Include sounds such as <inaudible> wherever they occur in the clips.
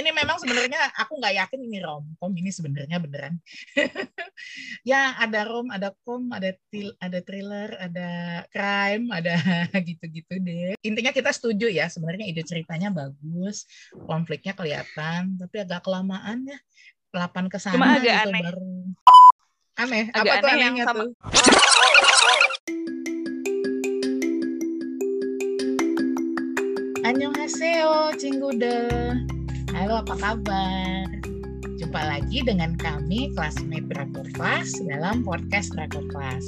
ini memang sebenarnya aku nggak yakin ini romcom ini sebenarnya beneran. <laughs> ya ada rom, ada kom, ada til, ada thriller, ada crime, ada <laughs> gitu-gitu deh. Intinya kita setuju ya sebenarnya ide ceritanya bagus, konfliknya kelihatan, tapi agak kelamaan ya. Delapan ke sana Cuma agak gitu aneh. baru. Aneh, Agak apa tuh aneh yang anehnya sama- tuh? Annyeonghaseyo, Cinggude. Halo, apa kabar? Jumpa lagi dengan kami, classmate Drakor Class, dalam podcast Drakor Class.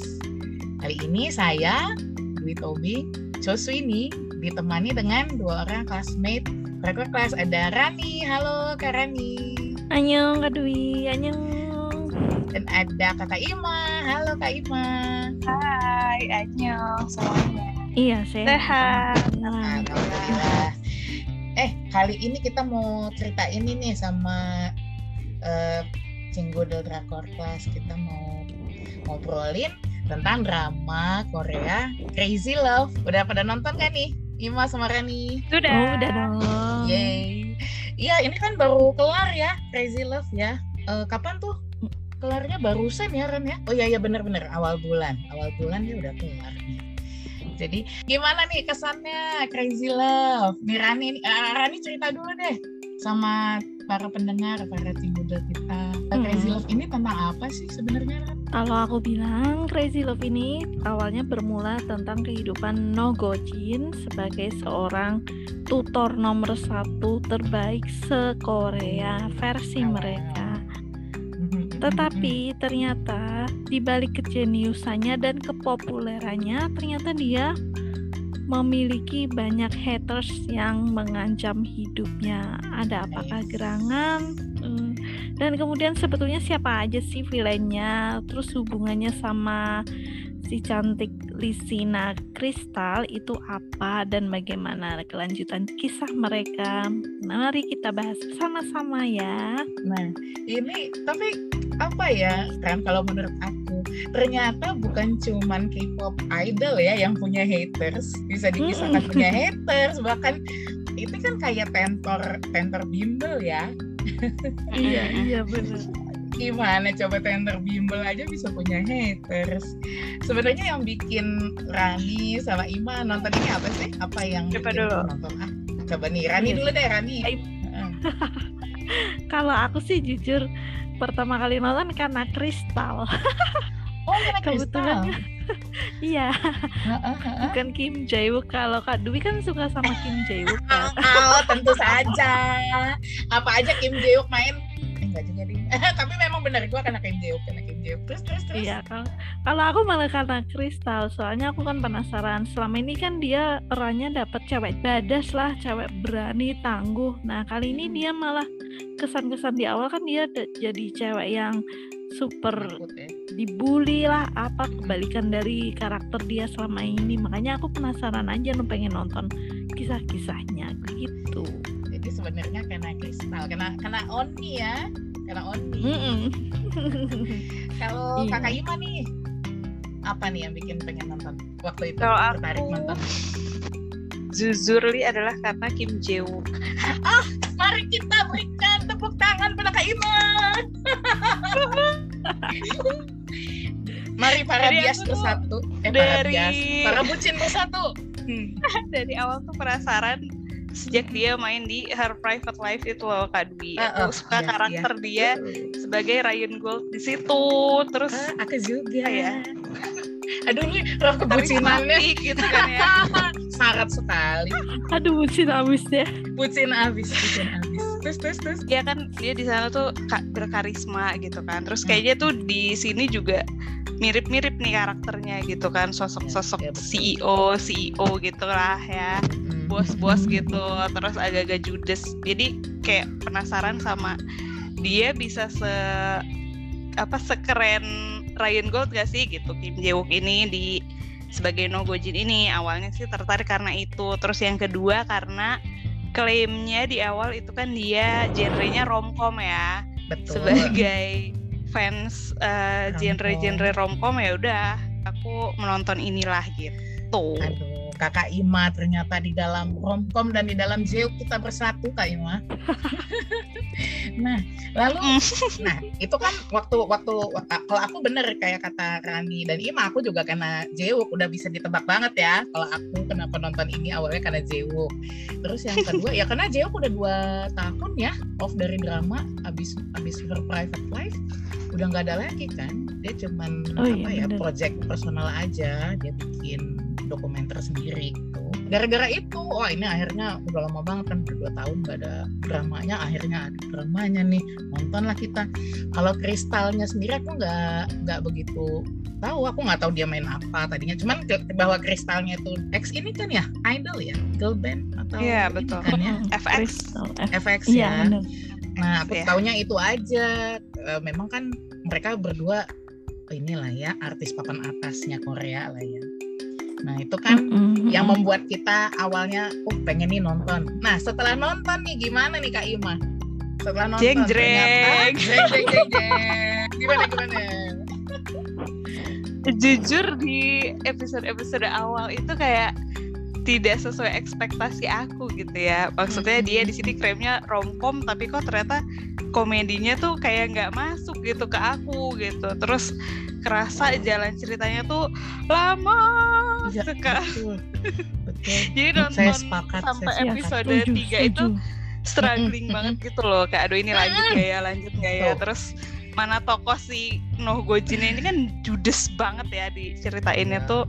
Kali ini saya, Dwi Tobi, Choswini, ditemani dengan dua orang classmate Drakor Class. Ada Rani, halo Kak Rani. Annyeong Kak Dwi, annyeong. Dan ada Kakak Ima, halo Kak Ima. Hai, Anyong semuanya. Iya, sehat. Sehat. Alhamdulillah. Eh, kali ini kita mau cerita ini nih sama eh Cinggodel Drakor Class. Kita mau ngobrolin tentang drama Korea Crazy Love. Udah pada nonton kan nih? Ima sama Rani. Sudah. Oh, udah dong. Yeay. Iya, ini kan baru kelar ya Crazy Love ya. Eh, kapan tuh? Kelarnya barusan ya Ren ya? Oh iya iya bener-bener awal bulan. Awal bulan dia udah kelar nih. Jadi gimana nih kesannya Crazy Love? Nih Rani, eh, Rani cerita dulu deh sama para pendengar, para tim muda kita. Crazy Hmm. Love ini tentang apa sih sebenarnya? Kalau aku bilang Crazy Love ini awalnya bermula tentang kehidupan No Gojin sebagai seorang tutor nomor satu terbaik se-Korea versi Oh. mereka. Tetapi ternyata di balik kejeniusannya dan kepopulerannya ternyata dia memiliki banyak haters yang mengancam hidupnya. Ada apakah gerangan? Eh, Dan kemudian sebetulnya siapa aja sih villainnya? Terus hubungannya sama si cantik Lisina Kristal itu apa dan bagaimana kelanjutan kisah mereka? Mari kita bahas sama-sama ya. Nah, ini tapi apa ya kan kalau menurut aku ternyata bukan cuman K-pop idol ya yang punya haters bisa dikisahkan Mm-mm. punya haters bahkan itu kan kayak tentor tentor bimbel ya Iya, iya benar. Gimana coba tentor bimbel aja bisa punya haters sebenarnya yang bikin Rani sama Ima nonton ini apa sih apa yang Coba dulu. nonton ah coba nih Rani Iya. dulu deh Rani. Heeh. <laughs> Kalau aku sih jujur pertama kali nonton karena Kristal. <laughs> oh karena Kebetulan <laughs> Iya, bukan Kim Jae-wook. Kalau Kak Dwi kan suka sama Kim Jae-wook. Oh, tentu saja. Apa aja Kim Jae-wook main? <laughs> Tapi memang benar gua karena Jae-wook, karena Jae-wook. Terus terus terus. Iya, kalau kalau aku malah karena Kristal. Soalnya aku kan penasaran. Selama ini kan dia perannya dapat cewek badas lah, cewek berani, tangguh. Nah, kali ini dia malah kesan-kesan di awal kan dia jadi cewek yang super ya. dibully lah apa kebalikan dari karakter dia selama ini makanya aku penasaran aja nu pengen nonton kisah-kisahnya gitu Jadi sebenarnya karena kristal, karena karena Oni ya. Karena Oni. Mm-mm. <laughs> Kalau Iya. Kakak Ima nih apa nih yang bikin pengen nonton waktu itu Kalau tertarik aku- nonton? Zuzurli adalah karena Kim Jae-wook. <laughs> Mari kita berikan tepuk tangan pada Kak Ima. <laughs> Mari para Jadi bias bersatu. Eh para dari- bias, para bucin bersatu. Hmm. Dari awal tuh penasaran sejak dia main di Her Private Life itu loh Kak Dwi. Aku Uh-uh, suka iya, karakter dia sebagai Ryan Gold di situ. Terus Ah, aku juga ya. Aduh ini roh kebucinannya gitu kan ya. <laughs> syarat sekali. aduh bucin abis ya Bucin abis, bucin abis. Terus terus terus. Dia kan dia di sana tuh ka- berkarisma gitu kan. Terus kayaknya tuh di sini juga mirip-mirip nih karakternya gitu kan sosok-sosok Ya, ya, betul. CEO CEO gitu lah ya Hmm. bos-bos gitu terus agak-agak judes jadi kayak penasaran sama dia bisa se apa sekeren Ryan Gold gak sih gitu Kim Jae-wook ini di sebagai No Gojin ini awalnya sih tertarik karena itu terus yang kedua karena klaimnya di awal itu kan dia genrenya romcom ya Betul. sebagai fans Romcom. genre-genre romcom ya udah aku menonton inilah gitu Aduh, kakak Ima ternyata di dalam romcom dan di dalam Zeuk kita bersatu kak Ima. <laughs> nah lalu nah itu kan waktu waktu kalau aku bener kayak kata Rani dan Ima aku juga karena Jewuk udah bisa ditebak banget ya kalau aku kenapa nonton ini awalnya karena Jewuk terus yang kedua ya karena Jewuk udah dua tahun ya off dari drama abis abis Her Private Life udah nggak ada lagi kan dia cuman oh, apa iya, ya bener. project personal aja dia bikin dokumenter sendiri gitu. Gara-gara itu oh ini akhirnya udah lama banget kan dua tahun gak ada dramanya akhirnya ada dramanya nih nontonlah kita. Kalau kristalnya sendiri aku nggak nggak begitu tahu aku nggak tahu dia main apa tadinya. Cuman ke, bahwa kristalnya itu X ini kan ya idol ya? Girl band atau iya yeah, betul. kan ya? <laughs> FX FX ya, ya. nah aku yeah. taunya itu aja. Uh, memang kan mereka berdua inilah ya artis papan atasnya Korea lah ya Nah itu kan mm-hmm. yang membuat kita awalnya oh pengen nih nonton. Nah setelah nonton nih gimana nih Kak Ima? Setelah nonton jeng jeng jeng jeng jeng jeng gimana gimana? Jujur di episode-episode awal itu kayak tidak sesuai ekspektasi aku gitu ya. Maksudnya dia di sini klaimnya romcom tapi kok ternyata komedinya tuh kayak nggak masuk gitu ke aku gitu. Terus kerasa jalan ceritanya tuh lama ya, sekali. Jadi nonton saya sepakat, sampai saya episode tiga itu struggling banget gitu loh. Kayak aduh ini lanjut gak ya, lanjut gak ya. Terus mana tokoh si Noh Gojin ini kan judes banget ya di cerita ini ya. tuh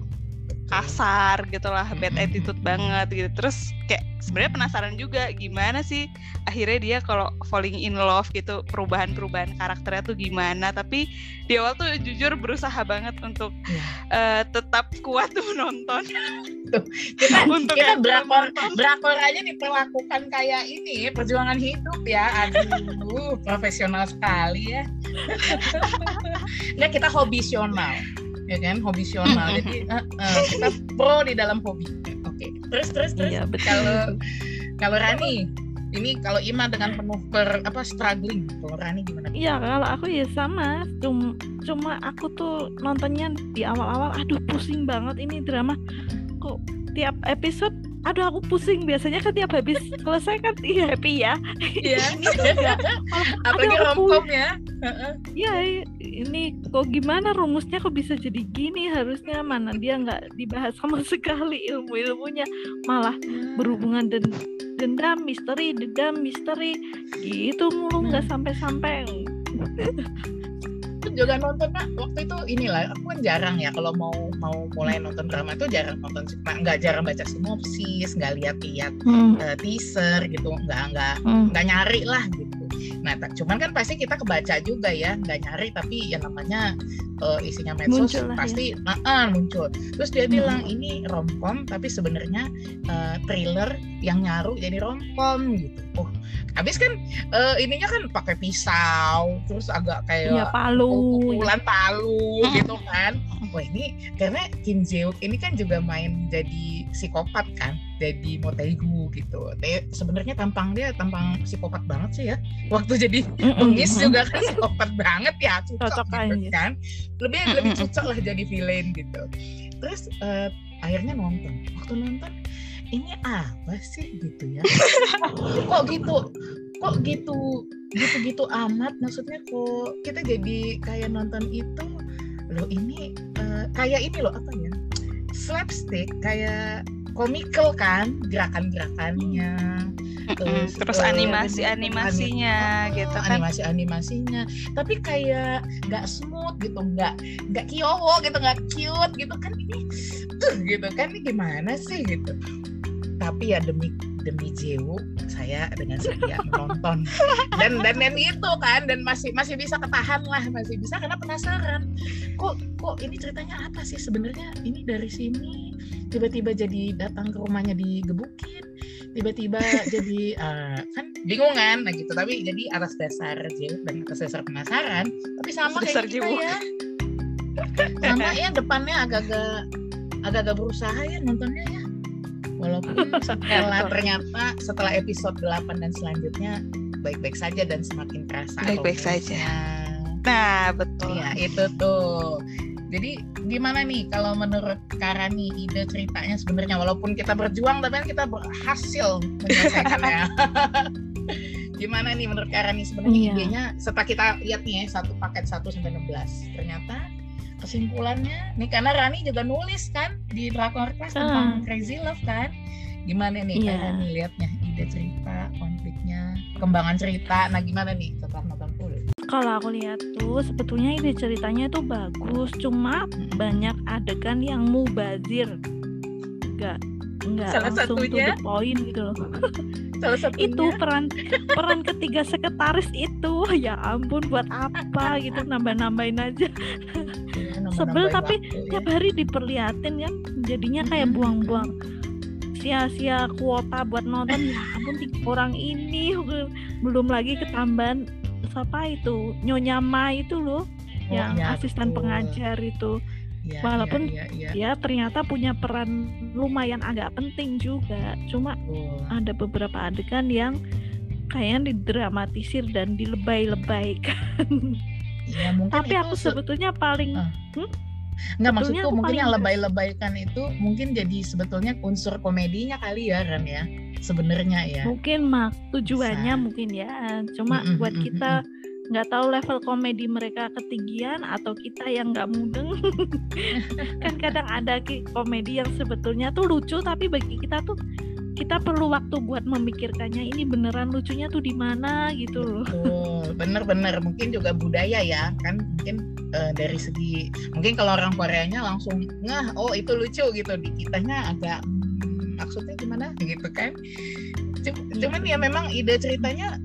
kasar gitu lah bad attitude banget gitu. Terus kayak sebenarnya penasaran juga gimana sih akhirnya dia kalau falling in love gitu perubahan-perubahan karakternya tuh gimana. Tapi di awal tuh jujur berusaha banget untuk uh, tetap kuat <laughs> tuh menonton kita <laughs> untuk kita drakor drakor aja diperlakukan kayak ini perjuangan hidup ya. Aduh <laughs> profesional sekali ya. Nggak kita hobisional ya kan hobisional jadi uh, uh, kita pro di dalam hobi. Oke okay. terus terus terus. Iya, kalau kalau Rani ini kalau Ima dengan penuh per apa struggling kalau Rani gimana? Iya kalau aku ya sama. Cuma cuma aku tuh nontonnya di awal-awal aduh pusing banget ini drama. Kok tiap episode aduh aku pusing. Biasanya kan tiap habis selesai kan iya happy ya. Iya. <laughs> Apalagi romcom ya. Iya ini kok gimana rumusnya kok bisa jadi gini? Harusnya mana dia nggak dibahas sama <laughs> sekali ilmu ilmunya malah hmm. berhubungan dan dendam misteri dendam misteri. Gitu mulu nggak sampai sampai juga nonton pak waktu itu inilah aku kan jarang ya kalau mau mau mulai nonton drama itu jarang nonton nggak jarang baca sinopsis nggak lihat-lihat hmm. uh, teaser gitu. Nggak nggak hmm. nggak nyari lah gitu. Nah cuman kan pasti kita kebaca juga ya. Nggak nyari tapi ya namanya uh, isinya medsos muncul pasti ya. uh, muncul. Terus dia hmm. bilang ini romcom tapi sebenarnya uh, thriller yang nyaru jadi romcom gitu. Oh habis kan uh, ininya kan pakai pisau terus agak kayak ya, palu pukulan palu gitu kan. Wah ini karena Kim Jae ini kan juga main jadi psikopat kan jadi Motegu gitu. Sebenarnya tampang dia tampang psikopat banget sih ya. Waktu jadi pengis juga kan psikopat banget ya cocok, cocok gitu kan lebih lebih cocok lah jadi villain gitu. Terus uh, akhirnya nonton. Waktu nonton ini apa sih? gitu ya. <laughs> Kok gitu? Kok gitu? Gitu-gitu amat? Maksudnya kok kita jadi kayak nonton itu? Loh ini uh, kayak ini loh apa ya? Slapstick kayak komikal kan gerakan-gerakannya terus, terus uh, animasi animasinya anim, gitu kan. Animasi animasinya tapi kayak nggak smooth gitu nggak nggak kiowo gitu nggak cute gitu kan. Ini tuh gitu kan. Ini gimana sih gitu tapi ya demi demi Jewu saya dengan setia menonton. Dan dan dan itu kan dan masih masih bisa ketahan lah masih bisa karena penasaran. Kok kok ini ceritanya apa sih? Sebenarnya ini dari sini tiba-tiba jadi datang ke rumahnya digebukin tiba-tiba jadi uh, kan bingung kan? Nah gitu. Tapi jadi atas dasar Jewu dan atas dasar penasaran tapi sama kayak kita ya. Sama ya depannya agak-agak agak-agak berusaha ya nontonnya ya walaupun setelah ternyata setelah episode 8 dan selanjutnya baik-baik saja dan semakin terasa baik-baik saja. Nah betul. Ya itu tuh. Jadi gimana nih kalau menurut Karani ide ceritanya sebenarnya? Walaupun kita berjuang tapi kan kita berhasil menyelesaikannya <laughs> Gimana nih menurut Karen nih sebenarnya Iya. idenya? Setelah kita lihat nih ya satu paket 1 sampai 16. Ternyata kesimpulannya nih karena Rani juga nulis kan di Drakor Class tentang Crazy Love kan. Gimana nih Iya. Karen nih lihatnya ide cerita, konfliknya, kembangan cerita. Nah, gimana nih setelah nonton full? Kalau aku lihat tuh sebetulnya ide ceritanya tuh bagus, cuma banyak adegan yang mubazir. Enggak enggak Salah langsung to satunya? the point gitu loh. <laughs> Salah satunya Itu peran peran ketiga sekretaris itu <laughs> ya ampun buat apa gitu nambah-nambahin aja. <laughs> Sebel tapi waktu, ya. Tiap hari diperliatin kan jadinya kayak buang-buang sia-sia kuota buat nonton. Ya ampun tiga orang ini belum lagi ketambahan siapa itu? Nyonya Ma itu loh Oh, yang iya, asisten betul. pengajar itu. Iya, walaupun iya, iya, iya, ya ternyata punya peran lumayan agak penting juga. Cuma betul. ada beberapa adegan yang kayaknya didramatisir dan dilebay-lebaykan <laughs> Iya, mungkin tapi itu aku se- sebetulnya paling Ah. Hmm? Nggak sebetulnya maksudku mungkin yang lebay-lebaykan itu mungkin jadi sebetulnya unsur komedinya kali ya Ran ya sebenarnya ya. mungkin mak tujuannya Bisa. mungkin ya cuma Mm-mm, buat mm-mm, kita nggak tahu level komedi mereka ketinggian atau kita yang nggak mudeng <laughs> kan kadang ada komedi yang sebetulnya tuh lucu tapi bagi kita tuh kita perlu waktu buat memikirkannya ini beneran lucunya tuh di mana? gitu loh. Betul, bener-bener mungkin juga budaya ya kan? Mungkin eh, dari segi mungkin kalau orang Koreanya langsung ngah oh itu lucu gitu. Di kitanya agak hmm, maksudnya gimana? Gitu kan. Iya. Cuman ya memang ide ceritanya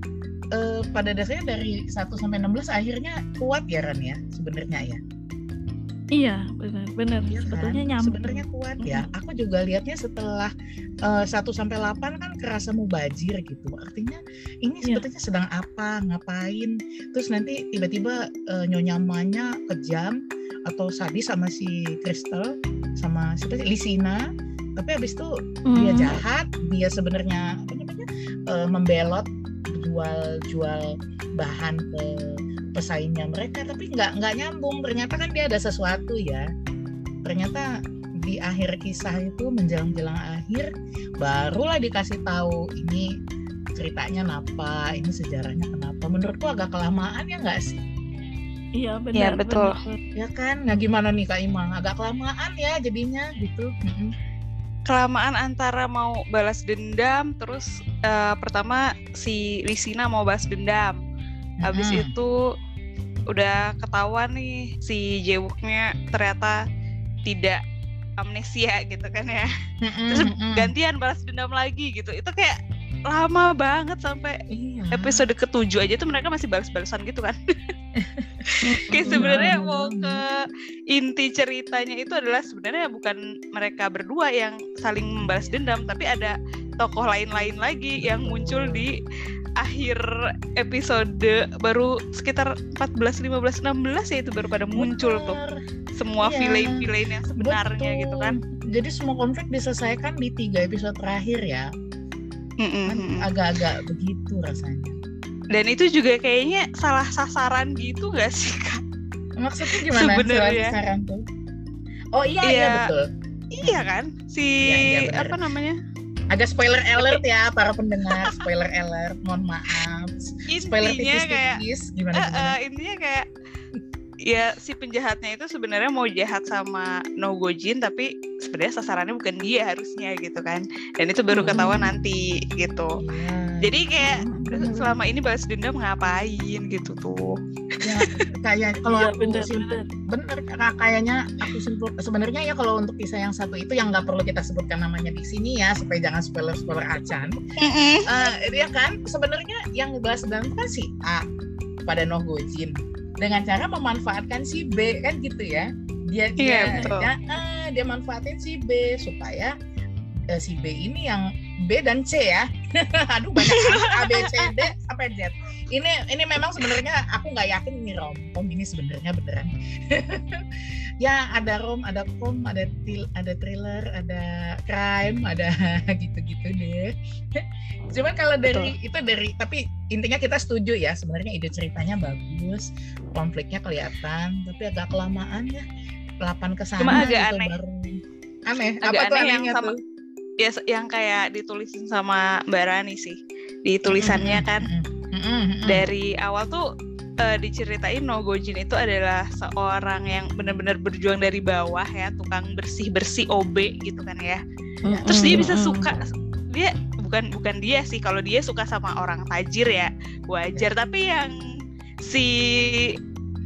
eh, pada dasarnya dari 1 sampai 16 akhirnya kuat ya Ran ya sebenarnya ya. Iya bener Iya kan? sebetulnya nyambung Sebenarnya kuat ya. Aku juga lihatnya setelah eh, 1 sampai 8 kan kerasa mubazir gitu. Artinya ini Iya. sebetulnya sedang apa, ngapain. Terus nanti tiba-tiba eh, nyonyamanya kejam atau sadis sama si Crystal sama siapa sih Lisina. Tapi habis itu dia Hmm, jahat, dia sebenarnya apa namanya? eh, membelot jual-jual bahan ke pesaingnya mereka tapi nggak nggak nyambung. Ternyata kan dia ada sesuatu ya. Ternyata di akhir kisah itu menjelang-jelang akhir barulah dikasih tahu ini ceritanya kenapa ini sejarahnya kenapa. Menurutku agak kelamaan ya nggak sih? Iya benar Iya, betul. benar. ya kan? Nah gimana nih kak Ima agak kelamaan ya jadinya gitu. Kelamaan antara mau balas dendam terus eh, pertama si Lisina mau balas dendam habis itu udah ketahuan nih si Jewuknya ternyata tidak amnesia gitu kan ya. Mm-mm, terus gantian balas dendam lagi gitu. Itu kayak lama banget sampai iya. episode ketujuh aja tuh mereka masih balas-balasan gitu kan. <laughs> Kayak sebenarnya mau ke inti ceritanya itu adalah sebenarnya bukan mereka berdua yang saling membalas dendam tapi ada tokoh lain-lain lagi yang muncul di akhir episode baru sekitar 14 15 16 ya itu baru pada muncul tuh Bener. semua Iya. villain-villain yang sebenarnya gitu kan Betul. Jadi semua konflik diselesaikan di tiga episode terakhir ya. Mm-mm. Kan agak-agak begitu rasanya. dan itu juga kayaknya salah sasaran gitu gak sih kak Maksudnya gimana? Sebenarnya. Selain saran tuh? Oh iya iya, Iya. betul. iya kan si Iya, iya, benar. apa namanya Agak spoiler alert ya para pendengar. Spoiler alert. Mohon maaf. Spoiler intinya kayak tipis-tipis. Gimana Eh, gimana? eh, intinya kayak ya si penjahatnya itu sebenarnya mau jahat sama Nogojin tapi sebenarnya sasarannya bukan dia harusnya gitu kan dan itu baru Hmm. ketahuan nanti gitu Iya. Jadi kayak Hmm, selama ini balas dendam ngapain gitu tuh? Ya, kayak <laughs> kalau Iya, aku bener, simpul- bener. karena kayaknya aku simpul sebenarnya ya kalau untuk kisah yang satu itu yang nggak perlu kita sebutkan namanya di sini ya supaya jangan spoiler spoiler acan Eh, dia kan? Sebenarnya yang ngebahas dendam kan si A pada Nogojin dengan cara memanfaatkan si B kan gitu ya? Dia dia Iya, betul. dia, eh, dia manfaatin si B supaya eh, si B ini yang B dan C ya. <laughs> Aduh banyak A B C D sampai Z. Ini ini memang sebenarnya aku nggak yakin ini romcom ini sebenarnya beneran. <laughs> Ya ada rom ada kom ada til, ada thriller ada crime ada <laughs> gitu-gitu deh. Cuman kalau dari itu dari tapi intinya kita setuju ya. Sebenarnya ide ceritanya bagus konfliknya kelihatan tapi agak kelamaan ya. Delapan ke sana Cuma agak gitu aneh. baru. Aneh. Agak apa tuh aneh yang anehnya sama- tuh ya yang kayak ditulisin sama Mbak Rani sih. Di tulisannya Mm-mm, kan. Mm-mm, mm-mm. dari awal tuh eh, diceritain Nogojin itu adalah seorang yang benar-benar berjuang dari bawah ya tukang bersih bersih OB gitu kan ya. Terus dia bisa suka dia bukan bukan dia sih. Kalau dia suka sama orang tajir ya wajar. Tapi yang si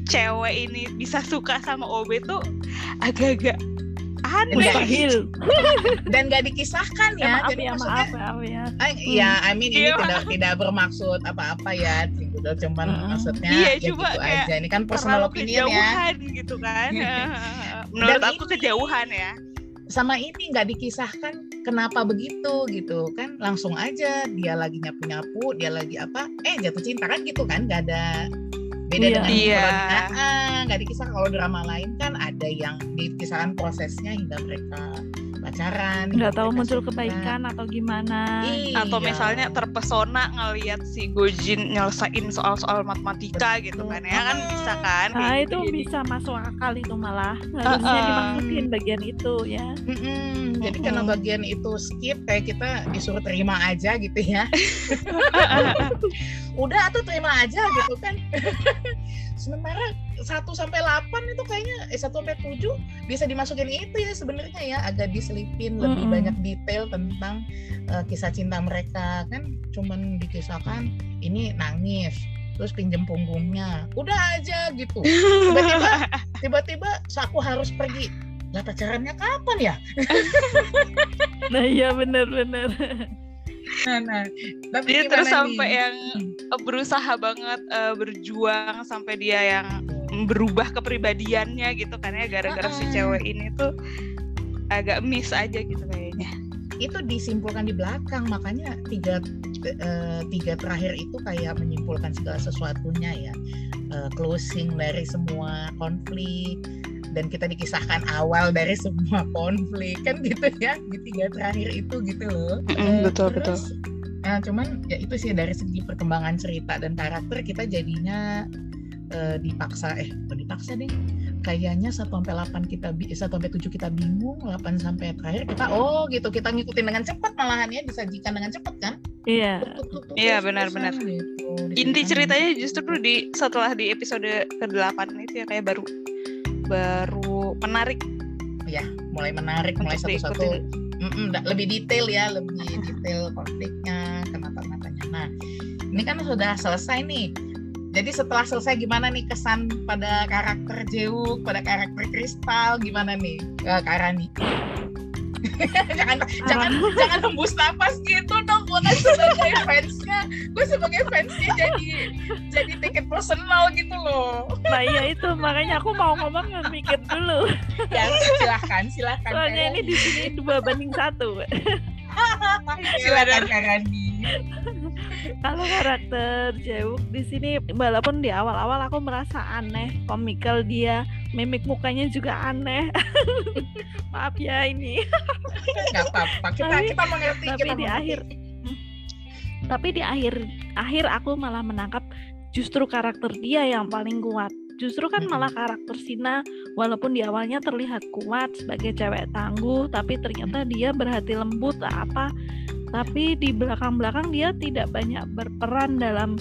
cewek ini bisa suka sama OB tuh agak-agak mustahil. <laughs> Dan gak dikisahkan ya, ya maaf jadi ya maksudnya maaf ya, maaf ya. Ah, ya I mean ini Iya. tidak tidak bermaksud apa-apa ya gitu. Cuman Mm-mm. maksudnya Iya, ya coba gitu kayak aja. Ini kan personal opinion ya. gitu kan. <laughs> Menurut Dan aku ini- kejauhan ya. sama ini nggak dikisahkan kenapa begitu gitu. Kan langsung aja dia lagi nyapu nyapu dia lagi apa eh jatuh cinta kan gitu kan. Nggak ada beda Iya. dengan Iya. ah, nggak dikisahkan kalau drama lain kan ada yang dikisahkan prosesnya hingga mereka pacaran nggak tahu mereka muncul kebaikan atau gimana. Atau Iya. misalnya terpesona ngelihat si Gojin nyelesain soal-soal matematika gitu kan. Ya kan bisa kan? Nah kayak itu gitu. Jadi- bisa masuk akal itu malah. Harusnya Uh-uh. dimasukin bagian itu ya. Mm-mm, jadi Mm-mm. karena bagian itu skip kayak kita disuruh terima aja gitu ya. <laughs> <laughs> Udah tuh terima aja gitu kan <laughs> sementara 1 sampai 8 itu kayaknya eh 1 sampai 7 bisa dimasukin itu ya sebenarnya ya agak diselipin lebih Mm-mm. banyak detail tentang eh, kisah cinta mereka. Kan cuman dikisahkan ini nangis terus pinjem punggungnya udah aja gitu. Tiba-tiba <laughs> tiba-tiba aku harus pergi. Lah pacarannya kapan ya? Nah iya benar-benar nah, nah. tapi dia terus gimana sampai nih? yang eh, berusaha banget eh, berjuang sampai dia yang berubah kepribadiannya gitu kan ya gara-gara si Uh-uh. cewek ini tuh agak miss aja gitu kayaknya itu disimpulkan di belakang makanya tiga eh, tiga terakhir itu kayak menyimpulkan segala sesuatunya ya Eh, closing dari semua konflik dan kita dikisahkan awal dari semua <laughs> konflik. Kan gitu ya di tiga terakhir itu gitu loh. Eh, betul, terus, Nah, cuman ya itu sih dari segi perkembangan cerita dan karakter kita jadinya eh, dipaksa eh bukan dipaksa deh? Kayaknya 1 sampai 8 kita bi- 1 sampai 7 kita bingung 8 sampai terakhir kita oh gitu kita ngikutin dengan cepat malahan ya disajikan dengan cepat kan? Iya. Iya, benar-benar. gitu. inti ceritanya justru di setelah di episode ke-8 itu ya kayak baru baru menarik. Mulai menarik mulai satu-satu. Mm-mm, lebih detail ya lebih detail konfliknya kenapa-napanya nah ini kan sudah selesai nih. Jadi setelah selesai gimana nih kesan pada karakter Jeuk pada karakter Kristal? Gimana nih eh, Kak Rani <laughs> jangan jangan jangan hembus napas gitu dong gue kan sebagai fansnya. Gue sebagai fansnya jadi jadi tiket personal gitu loh. Nah iya itu makanya aku mau ngomong nggak mikir dulu. Ya silahkan silahkan soalnya ini di sini dua banding satu. <laughs> Silakan Kak Rani. Kalau karakter Jeuk. Di sini walaupun di awal-awal aku merasa aneh komikal dia mimik mukanya juga aneh. <laughs> Maaf ya ini. Nggak apa-apa kita Tapi- kita mengerti tapi kita di mengerti. akhir tapi di akhir akhir aku malah menangkap justru karakter dia yang paling kuat. Justru kan malah karakter Sina walaupun di awalnya terlihat kuat sebagai cewek tangguh tapi ternyata dia berhati lembut apa. Tapi di belakang-belakang dia tidak banyak berperan dalam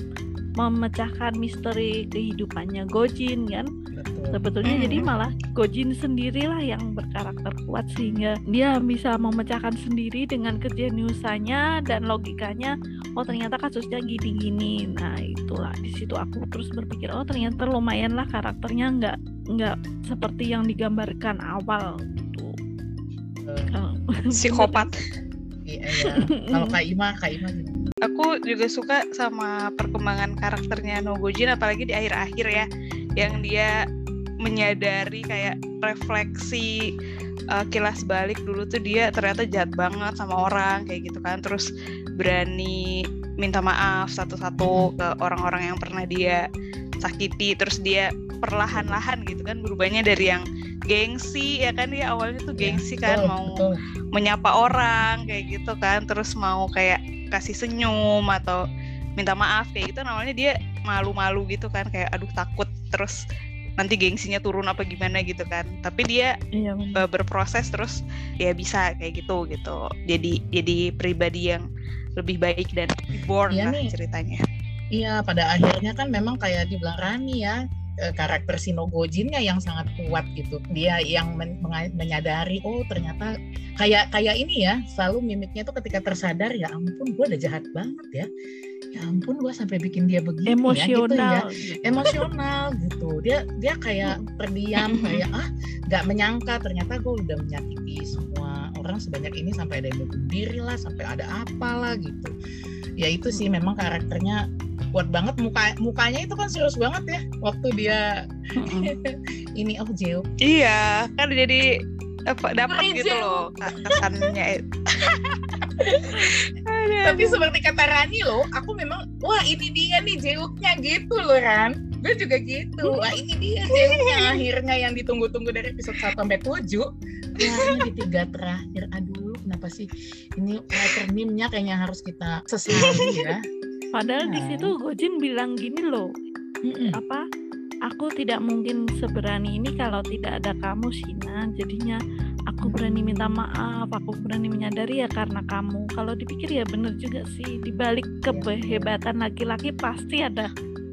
memecahkan misteri kehidupannya Gojin kan Betul. sebetulnya jadi Mm. malah Gojin sendirilah yang berkarakter kuat sehingga dia bisa memecahkan sendiri dengan kejeniusannya dan logikanya oh ternyata kasusnya gini-gini nah itulah di situ aku terus berpikir oh ternyata lumayan lah karakternya nggak nggak seperti yang digambarkan awal gitu Kalau- psikopat <laughs> iya, iya. kalau Kak Ima Kak Ima gimana? Aku juga suka sama perkembangan karakternya Nogojin apalagi di akhir-akhir ya yang dia menyadari kayak refleksi uh, kilas balik dulu tuh dia ternyata jahat banget sama orang kayak gitu kan. Terus berani minta maaf satu-satu ke orang-orang yang pernah dia sakiti. Terus dia perlahan-lahan gitu kan berubahnya dari yang gengsi ya kan? Dia awalnya tuh gengsi kan Betul, mau betul. menyapa orang kayak gitu kan. Terus mau kayak kasih senyum atau minta maaf kayak gitu namanya dia malu-malu gitu kan kayak aduh takut terus nanti gengsinya turun apa gimana gitu kan. Tapi dia iya uh, berproses terus ya bisa kayak gitu gitu. Jadi jadi pribadi yang lebih baik dan reborn Iya lah nih. ceritanya. Iya, pada akhirnya kan memang kayak dibilang Rani ya, eh, karakter Sinogojinnya yang sangat kuat gitu. Dia yang men menyadari oh ternyata kayak kayak ini ya, selalu mimiknya tuh ketika tersadar ya ampun gue udah jahat banget ya. Ya ampun gue sampai bikin dia begini emosional ya gitu ya. Emosional gitu. Dia dia kayak terdiam kayak ah nggak menyangka ternyata gue udah menyakiti semua orang sebanyak ini sampai ada yang bunuh diri lah, sampai ada apalah gitu. Ya itu sih memang karakternya kuat banget. Muka mukanya itu kan serius banget ya waktu dia <laughs> ini oh Jeo. Iya kan jadi apa dapat gitu loh kesannya <laughs> tapi seperti kata Rani loh aku memang wah ini dia nih Jeuknya gitu loh Ran. Gue juga gitu. Wah ini dia Jeuknya akhirnya yang ditunggu-tunggu dari episode 1 sampai 7 wah di tiga terakhir. Aduh kenapa sih? Ini writer meme-nya kayaknya harus kita sesali ya Padahal di situ nah. Gojin bilang gini loh, Mm-mm. apa? Aku tidak mungkin seberani ini kalau tidak ada kamu, Sina. Jadinya aku berani minta maaf, aku berani menyadari ya karena kamu. Kalau dipikir ya bener juga sih. Di balik iya. kehebatan laki-laki pasti ada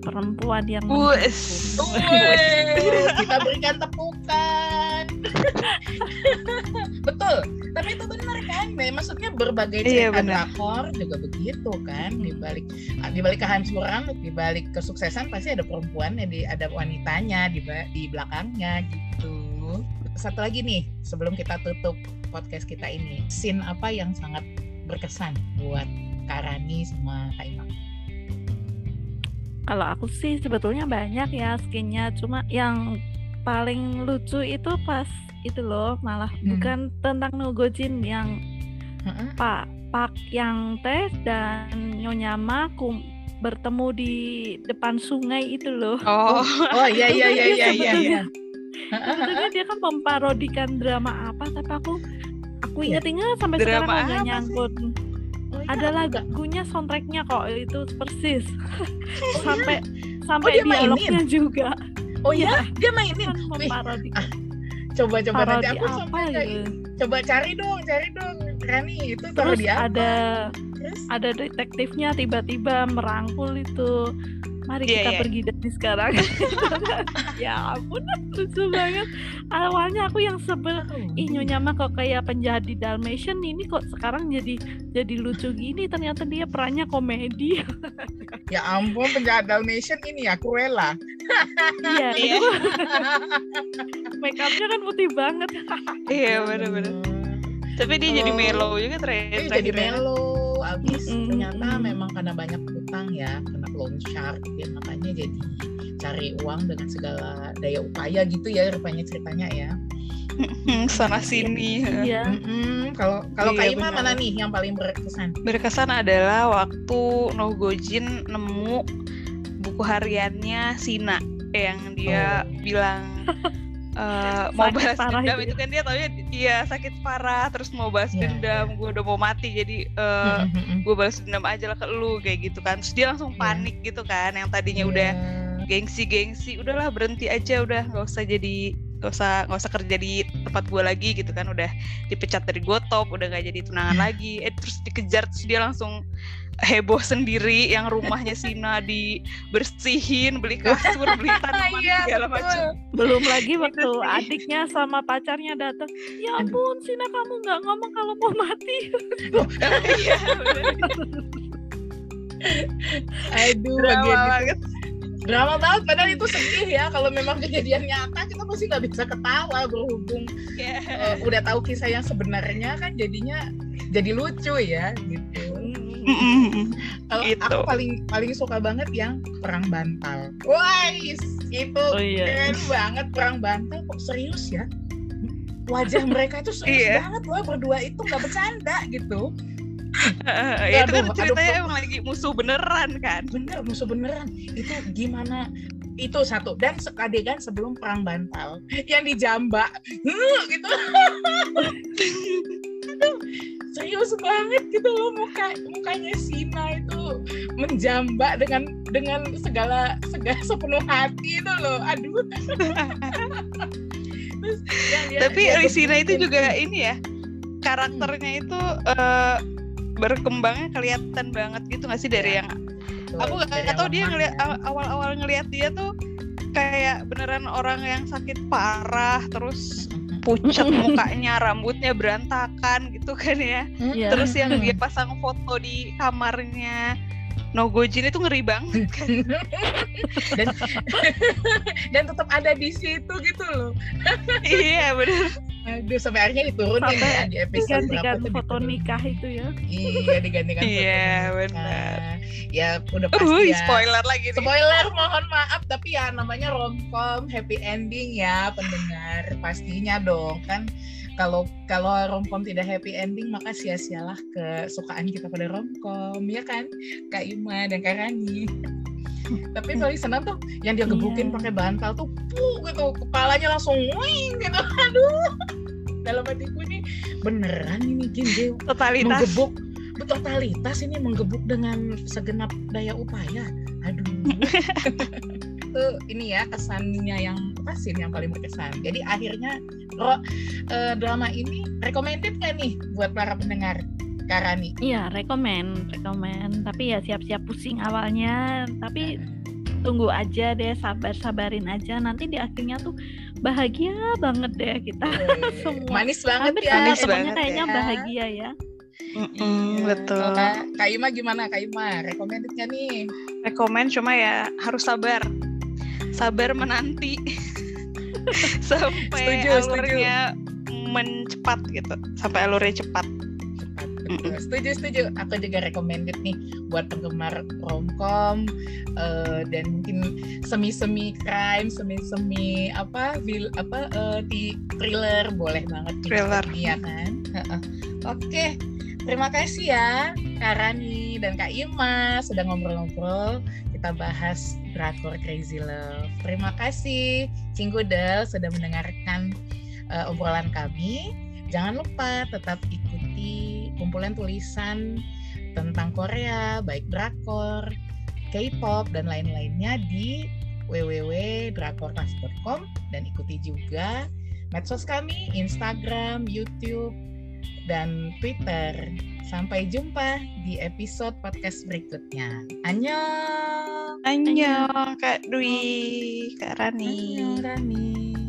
perempuan yang kita berikan tepukan <laughs> betul tapi itu benar kan maksudnya berbagai iya, cerita iya, drakor juga begitu kan di balik di balik kehancuran di balik kesuksesan pasti ada perempuan di ada wanitanya di di belakangnya gitu. Satu lagi nih sebelum kita tutup podcast kita ini scene apa yang sangat berkesan buat Karani sama Kak Imam? Kalau aku sih sebetulnya banyak ya skinnya cuma yang paling lucu itu pas itu loh malah hmm. bukan tentang Nogojin yang uh-uh. Pak Pak yang tes dan Nyonya Makum bertemu di depan sungai itu loh. Oh, oh iya iya iya iya iya. iya. Sebetulnya dia kan memparodikan drama apa tapi aku aku iya. ingat-ingat sampai drama sekarang nggak nyangkut. Sih? Oh, iya, ada lagunya soundtracknya kok itu persis <laughs> sampai sampai oh, dialognya juga oh iya dia mainin kan ah, coba coba nanti aku apa gitu? coba cari dong cari dong Rani itu terus ada Terus? ada detektifnya tiba-tiba merangkul itu. Mari yeah, kita yeah. pergi dari sekarang. <laughs> Ya ampun lucu banget. Awalnya aku yang sebel ih nyonya mah kok kayak penjahat di Dalmatian ini kok sekarang jadi jadi lucu gini? Ternyata dia perannya komedi. <laughs> Ya ampun penjahat Dalmatian ini ya Cruella. Iya itu <laughs> iya. make upnya kan putih banget. Iya benar-benar tapi dia jadi mellow juga terakhir jadi mellow abis mm. ternyata memang karena banyak utang ya kena loan shark ya makanya jadi cari uang dengan segala daya upaya gitu ya rupanya ceritanya ya. Sana sini. Ya kalau kalau iya, Kaima mana nih yang paling berkesan? Berkesan adalah waktu Nogojin nemu buku hariannya Sina yang dia oh. bilang <laughs> uh, <laughs> mau balas dendam gitu. itu kan dia taunya iya sakit parah terus mau balas yeah. dendam gue udah mau mati jadi uh, gue balas dendam aja lah ke lu kayak gitu kan terus dia langsung iya. panik yeah. gitu kan yang tadinya yeah. udah gengsi-gengsi udahlah berhenti aja udah nggak usah jadi nggak usah nggak usah kerja di tempat gue lagi gitu kan udah dipecat dari gue top udah nggak jadi tunangan lagi eh terus dikejar terus dia langsung heboh sendiri yang rumahnya Sina dibersihin beli kasur beli <laughs> tanaman iya, segala macam. Belum lagi waktu adiknya sama pacarnya datang ya ampun Sina kamu nggak ngomong kalau mau mati. Iya, aduh drama banget. Drama banget padahal itu sedih ya kalau memang kejadian nyata kita pasti nggak bisa ketawa berhubung yeah. uh, udah tahu kisah yang sebenarnya kan jadinya jadi lucu ya gitu kalau gitu. aku paling paling suka banget yang perang bantal. Wah, itu oh, iya. keren banget perang bantal kok serius ya. Wajah <laughs> mereka itu serius iya. banget loh berdua itu nggak bercanda gitu. Uh, <laughs> ya, itu kan ceritanya aduh, emang lagi musuh beneran kan bener musuh beneran itu gimana itu satu. Dan adegan sebelum perang bantal. <laughs> Yang dijambak gitu. <laughs> Serius banget gitu loh muka mukanya Sina itu menjambak dengan dengan segala segala <laughs> sepenuh hati itu loh. Aduh. Terus, ya, ya, tapi ya, Sina itu juga ini ya karakternya itu uh, berkembangnya kelihatan banget gitu nggak sih dari ya. yang betul. aku nggak tahu dia ngeliat ya. aw- awal-awal ngelihat dia tuh kayak beneran orang yang sakit parah terus pucat <laughs> mukanya rambutnya berantakan gitu kan ya Iya. terus yang dia <laughs> pasang foto di kamarnya Nogojin itu ngeri banget kan <laughs> dan <laughs> dan tetap ada di situ gitu loh. iya bener Aduh sampai akhirnya diturunin Sampai ya di episode berapa gantikan tuh foto diturunin. nikah itu ya Iya digantikan foto Iya, benar. Ya udah pasti uh ya. spoiler lagi nih Spoiler mohon maaf tapi ya namanya romcom happy ending ya pendengar pastinya dong kan kalau kalau romcom tidak happy ending maka sia-sialah kesukaan kita pada romcom ya kan? Kak Ima dan Kak Rani. <laughs> Tapi paling senang tuh yang dia gebukin Iya. pakai bantal tuh puh gitu. Kepalanya langsung wing gitu. <laughs> Aduh. Dalam hatiku ini beneran ini Jae totalitas. menggebuk. Totalitas ini menggebuk dengan segenap daya upaya. Aduh. Itu <laughs> ini ya kesannya yang apa sih yang paling berkesan. Jadi akhirnya ro, eh, drama ini recommended nggak nih buat para pendengar Karani iya rekomen rekomen. Tapi ya siap-siap pusing awalnya. Tapi tunggu aja deh sabar sabarin aja. Nanti di akhirnya tuh bahagia banget deh kita <laughs> semua. manis banget hampir ya. Manis banget kayaknya ya. bahagia ya. Mm-mm, Iya. betul. Kak, Kak Ima gimana? Kak Ima recommended nggak nih? Rekomen cuma ya harus sabar. Sabar menanti <laughs> sampai Setuju, setuju. alurnya mencepat gitu. Sampai alurnya cepat. Setuju setuju. Aku juga recommended nih buat penggemar romcom eh, dan mungkin semi semi crime semi semi apa vil apa eh, di thriller. Boleh banget nih Thriller. seperti ini, ya kan? Oke terima kasih ya Kak Rani dan Kak Ima sudah ngobrol-ngobrol. Kita bahas drakor Crazy Love. Terima kasih Cinggudel sudah mendengarkan eh, obrolan kami Jangan lupa tetap ikuti kumpulan tulisan tentang Korea, baik drakor, K-pop dan lain-lainnya di www.drakorclass.com dan ikuti juga medsos kami, Instagram, YouTube, dan Twitter. Sampai jumpa di episode podcast berikutnya. Annyeong! Annyeong Kak Dwi Kak Rani Annyeong, Rani.